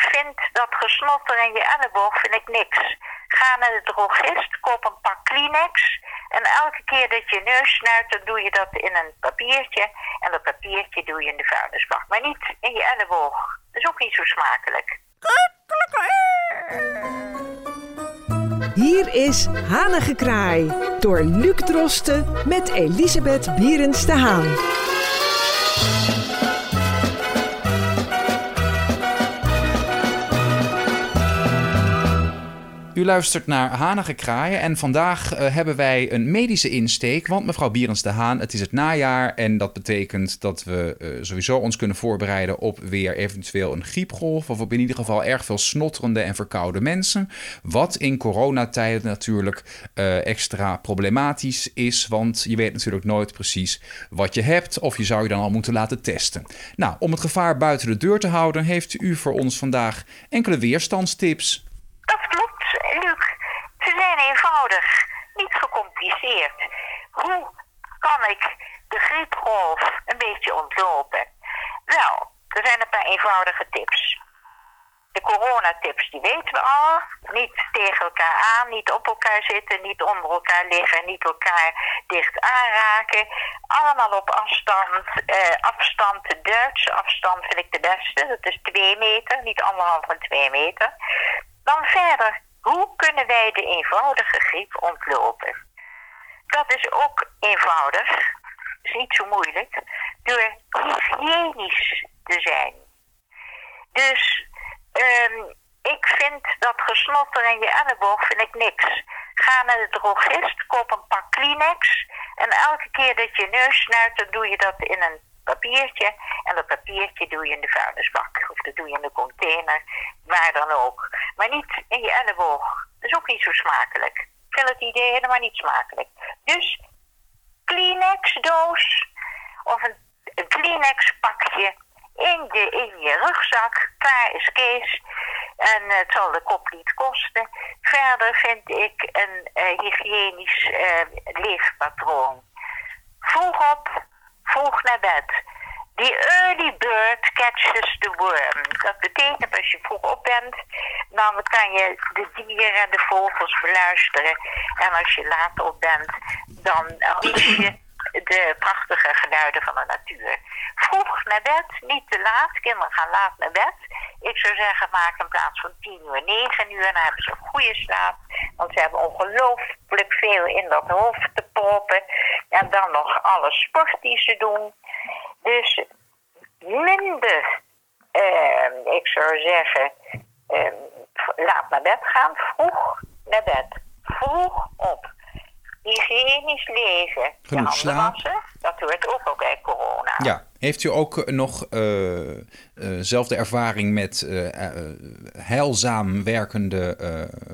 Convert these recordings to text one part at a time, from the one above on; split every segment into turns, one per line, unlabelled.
vind dat gesnotter in je elleboog vind ik niks. Ga naar de drogist, koop een pak Kleenex. En elke keer dat je neus snuit, dan doe je dat in een papiertje. En dat papiertje doe je in de vuilnisbak. Maar niet in je elleboog. Dat is ook niet zo smakelijk.
Hier is Hanengekraai door Luc Drosten met Elisabeth Bierens Haan.
U luistert naar Hanige Kraaien en vandaag uh, hebben wij een medische insteek. Want mevrouw Bierens de Haan, het is het najaar en dat betekent dat we uh, sowieso ons kunnen voorbereiden op weer eventueel een griepgolf. Of op in ieder geval erg veel snotterende en verkoude mensen. Wat in coronatijden natuurlijk uh, extra problematisch is, want je weet natuurlijk nooit precies wat je hebt of je zou je dan al moeten laten testen. Nou, om het gevaar buiten de deur te houden heeft u voor ons vandaag enkele weerstandstips.
Dat klopt. Luc, ze zijn niet gecompliceerd. Hoe kan ik de griepgolf een beetje ontlopen? Wel, er zijn een paar eenvoudige tips. De coronatips, die weten we al. Niet tegen elkaar aan, niet op elkaar zitten, niet onder elkaar liggen, niet elkaar dicht aanraken. Allemaal op afstand. Eh, afstand, de Duitse afstand vind ik de beste. Dat is twee meter, niet anderhalf en twee meter. Dan verder hoe kunnen wij de eenvoudige griep ontlopen? Dat is ook eenvoudig, is niet zo moeilijk, door hygiënisch te zijn. Dus um, ik vind dat gesnotter in je elleboog vind ik niks. Ga naar de drogist, koop een pak Kleenex en elke keer dat je neus snuit, dan doe je dat in een papiertje. En dat papiertje doe je in de vuilnisbak. Of dat doe je in de container. Waar dan ook. Maar niet in je elleboog. Dat is ook niet zo smakelijk. Ik vind het idee helemaal niet smakelijk. Dus Kleenex doos. Of een, een Kleenex pakje. In, in je rugzak. Klaar is Kees. En het zal de kop niet kosten. Verder vind ik een uh, hygiënisch uh, leefpatroon. Vroeg op, vroeg naar bed. Die early bird catches the worm. Dat betekent als je vroeg op bent, dan kan je de dieren en de vogels beluisteren. En als je laat op bent, dan mis je de prachtige geluiden van de natuur. Vroeg naar bed, niet te laat. Kinderen gaan laat naar bed. Ik zou zeggen, maak in plaats van 10 uur 9 uur. Dan hebben ze een goede slaap. Want ze hebben ongelooflijk veel in dat hoofd te proppen. En dan nog alle sport die ze doen. Dus minder, uh, ik zou zeggen, uh, laat naar bed gaan. Vroeg naar bed. Vroeg op. Hygiënisch leven.
Genoeg slaap.
Wassen, dat hoort ook al bij corona.
Ja. Heeft u ook nog dezelfde uh, ervaring met heilzaam werkende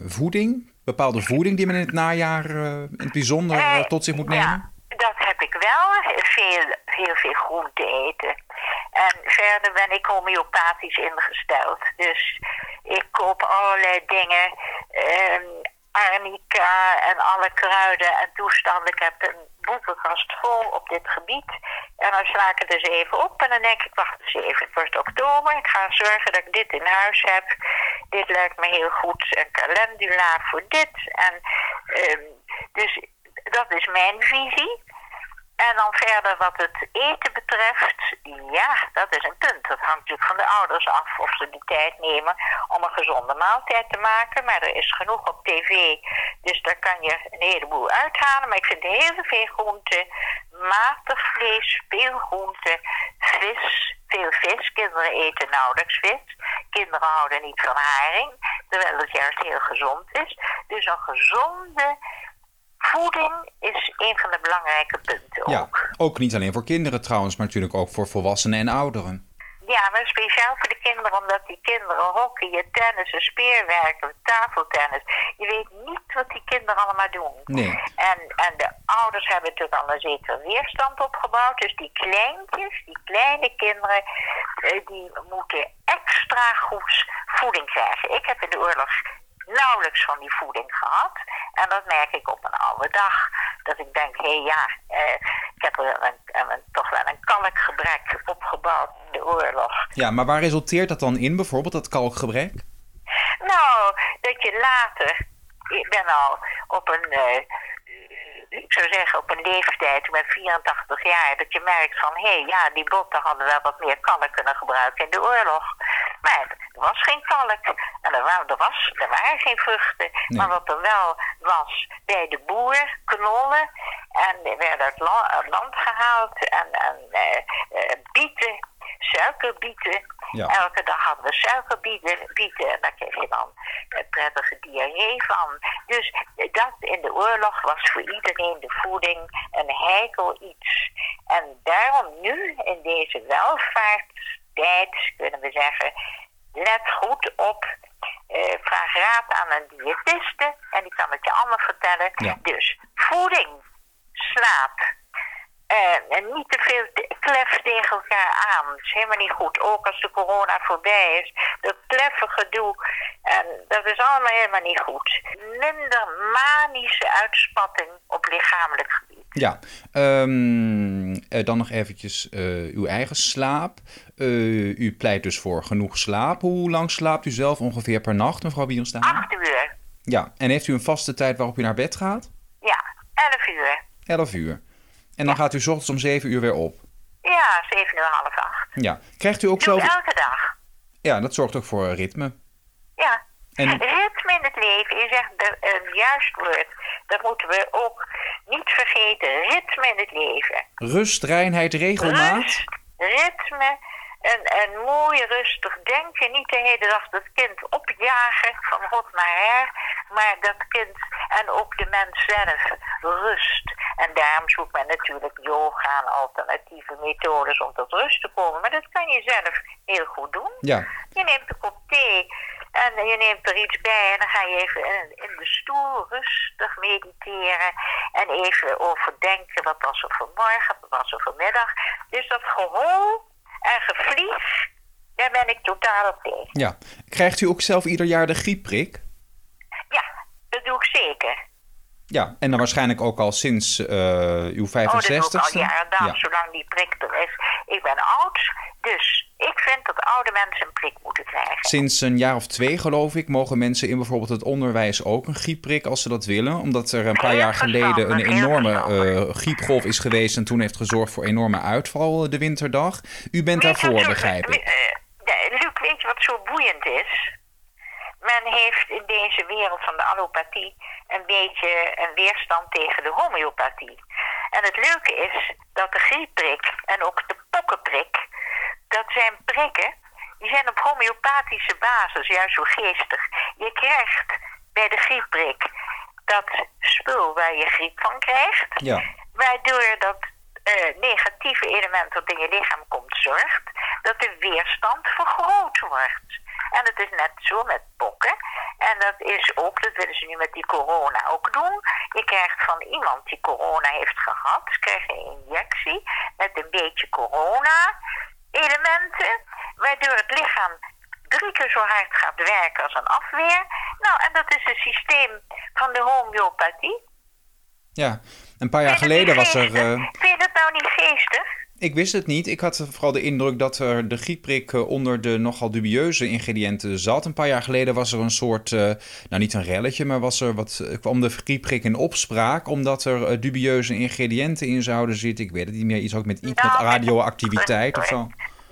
voeding? Bepaalde voeding die men in het najaar in het bijzonder tot zich moet nemen?
Ja dat heb ik wel. Veel, heel veel groente eten. En verder ben ik homeopathisch ingesteld. Dus ik koop allerlei dingen. Um, arnica en alle kruiden en toestanden. Ik heb een boekenkast vol op dit gebied. En dan sla ik het dus even op en dan denk ik, wacht eens even, het wordt oktober. Ik ga zorgen dat ik dit in huis heb. Dit lijkt me heel goed. Een calendula voor dit. En um, dus dat is mijn visie. En dan verder wat het eten betreft, ja, dat is een punt. Dat hangt natuurlijk van de ouders af of ze de tijd nemen om een gezonde maaltijd te maken. Maar er is genoeg op tv, dus daar kan je een heleboel uithalen. Maar ik vind heel veel groenten, matig vlees, veel groenten, vis, veel vis. Kinderen eten nauwelijks vis. Kinderen houden niet van haring, terwijl het juist heel gezond is. Dus een gezonde Voeding is een van de belangrijke punten ook.
Ja, ook niet alleen voor kinderen trouwens, maar natuurlijk ook voor volwassenen en ouderen.
Ja, maar speciaal voor de kinderen, omdat die kinderen hockeyen, tennissen, speerwerken, tafeltennis. Je weet niet wat die kinderen allemaal doen.
Nee.
En, en de ouders hebben natuurlijk al een zekere weerstand opgebouwd. Dus die kleintjes, die kleine kinderen, eh, die moeten extra goed voeding krijgen. Ik heb in de oorlog nauwelijks van die voeding gehad. En dat merk ik op een oude dag. Dat ik denk, hé hey, ja, eh, Ik heb er een, een, toch wel een kalkgebrek opgebouwd in de oorlog.
Ja, maar waar resulteert dat dan in, bijvoorbeeld, dat kalkgebrek?
Nou, dat je later, ik ben al op een, uh, ik zou zeggen op een leeftijd met 84 jaar, dat je merkt van, hé, hey, ja, die botten hadden wel wat meer kalk kunnen gebruiken in de oorlog. Maar er was geen kalk en er, waren, er, was, er waren geen vruchten. Nee. Maar wat er wel was bij de boer, knollen, en er werden uit land gehaald en, en uh, bieten, suikerbieten. Ja. Elke dag hadden we suikerbieten bieten, en daar kreeg je dan een prettige diarree van. Dus dat in de oorlog was voor iedereen de voeding een heikel iets. En daarom nu in deze kunnen we zeggen, let goed op. Uh, vraag raad aan een diëtiste en die kan het je allemaal vertellen.
Ja.
Dus voeding, slaap, uh, en niet te veel klef tegen elkaar aan. Dat is helemaal niet goed. Ook als de corona voorbij is. Dat kleffen gedoe. En dat is allemaal helemaal niet goed. Minder manische uitspatting op lichamelijk gebied.
Ja, um, uh, dan nog eventjes uh, uw eigen slaap. Uh, u pleit dus voor genoeg slaap. Hoe lang slaapt u zelf ongeveer per nacht, mevrouw Bierenstaan?
Acht uur.
Ja, en heeft u een vaste tijd waarop u naar bed gaat?
Ja, elf uur.
Elf uur. En dan ja. gaat u s ochtends om 7 uur weer op?
Ja, 7 uur half acht.
Ja. Krijgt u ook zelf...
elke dag.
Ja, dat zorgt ook voor ritme.
Ja.
En...
Ritme in het leven is echt een juist woord. Dat moeten we ook niet vergeten. Ritme in het leven.
Rust, reinheid, regelmaat.
Rust, ritme, een, een mooi rustig denken. Niet de hele dag dat kind opjagen van hot naar her. Maar dat kind en ook de mens zelf rust. En daarom zoekt men natuurlijk yoga en alternatieve methodes om tot rust te komen. Maar dat kan je zelf heel goed doen.
Ja.
Je neemt een kop thee en je neemt er iets bij en dan ga je even in, de stoel rustig mediteren. En even overdenken wat was er vanmorgen, wat was er vanmiddag. Dus dat gehoor en gevlieg, daar ben ik totaal op tegen.
Ja. Krijgt u ook zelf ieder jaar de griepprik?
Ja, dat doe ik zeker.
Ja, en dan waarschijnlijk ook al sinds uh, uw 65ste.
Oh, dat al jaren, ja. zolang die prik er is. Ik ben oud, dus ik vind dat oude mensen een prik moeten krijgen.
Sinds een jaar of twee, geloof ik, mogen mensen in bijvoorbeeld het onderwijs ook een griepprik als ze dat willen. Omdat er een paar
Heel
jaar geleden een enorme uh, griepgolf is geweest en toen heeft gezorgd voor enorme uitval de winterdag. U bent
Weet
daarvoor, begrijp ik.
eh, eh, Luc, weet je wat zo boeiend is? Men heeft in deze wereld van de allopathie een beetje een weerstand tegen de homeopathie. En het leuke is dat de griepprik en ook de pokkenprik, dat zijn prikken, die zijn op homeopathische basis juist zo geestig. Je krijgt bij de griepprik dat spul waar je griep van krijgt,
Ja.
waardoor dat eh, negatieve element dat in je lichaam komt zorgt dat de weerstand vergroot wordt. En het is net zo met pokken. En dat is ook, dat willen ze nu met die corona ook doen. Je krijgt van iemand die corona heeft gehad, krijg je een injectie met een beetje corona-elementen, waardoor het lichaam drie keer zo hard gaat werken als een afweer. Nou, en dat is het systeem van de homeopathie.
Ja, een paar jaar geleden was er... eh,
Vind je dat nou niet geestig?
Ik wist het niet. Ik had vooral de indruk dat er de griepprik eh, onder de nogal dubieuze ingrediënten zat. Een paar jaar geleden was er een soort, eh, nou niet een relletje, maar was er wat, eh, kwam de griepprik in opspraak. Omdat er dubieuze ingrediënten in zouden zitten. Ik weet het niet meer. Iets ook met iets
Nou,
met
met-
radioactiviteit of zo.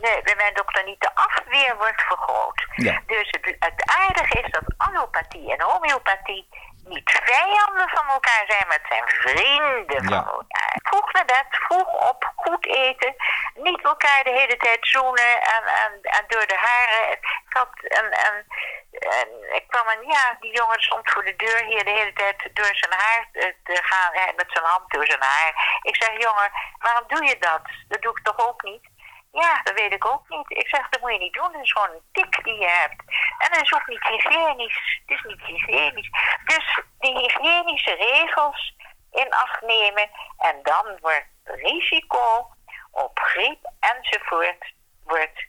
Nee, bij mijn dokter niet. De afweer wordt vergroot.
Ja.
Dus het, het aardige is dat allopathie en homeopathie niet vijanden van elkaar zijn, maar het zijn vrienden van
Ja.
elkaar. Vroeg naar bed, vroeg op, goed eten. Niet elkaar de hele tijd zoenen en, en, en door de haren. Ik had een, een, een- ik kwam een, ja, die jongen stond voor de deur hier de hele tijd door zijn haar te gaan, met zijn hand door zijn haar. Ik zeg, jongen, waarom doe je dat? Dat doe ik toch ook niet? Ja, dat weet ik ook niet. Ik zeg, dat moet je niet doen. Dat is gewoon een tik die je hebt. En dat is ook niet hygiënisch. Het is niet hygiënisch. Dus die hygiënische regels in acht nemen. En dan wordt risico op griep enzovoort wordt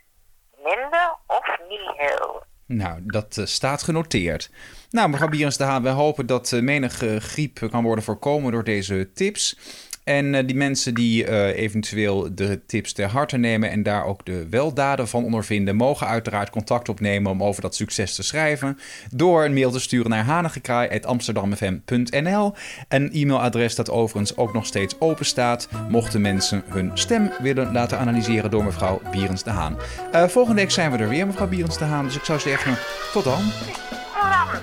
minder of niet heel.
Nou, dat eh, staat genoteerd. Nou, mevrouw Bierens de Haan, wij hopen dat eh, menige griep kan worden voorkomen door deze tips. En eh, die mensen die eh, eventueel de tips ter harte nemen en daar ook de weldaden van ondervinden, mogen uiteraard contact opnemen om over dat succes te schrijven. Door een mail te sturen naar hanigekraai.amsterdamfm.nl. Een e-mailadres dat overigens ook nog steeds open staat, mochten mensen hun stem willen laten analyseren door mevrouw Bierens de Haan. Eh, volgende week zijn we er weer, mevrouw Bierens de Haan. Dus ik zou zeggen, tot dan.
Eh,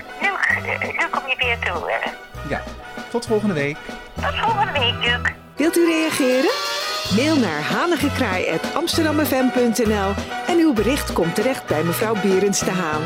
Luc kom je weer toe.
Ja, tot volgende week.
Tot volgende week, Luc.
Wilt u reageren? Mail naar hanigekraai.amsterdammefm.nl en uw bericht komt terecht bij mevrouw Berends de Haan.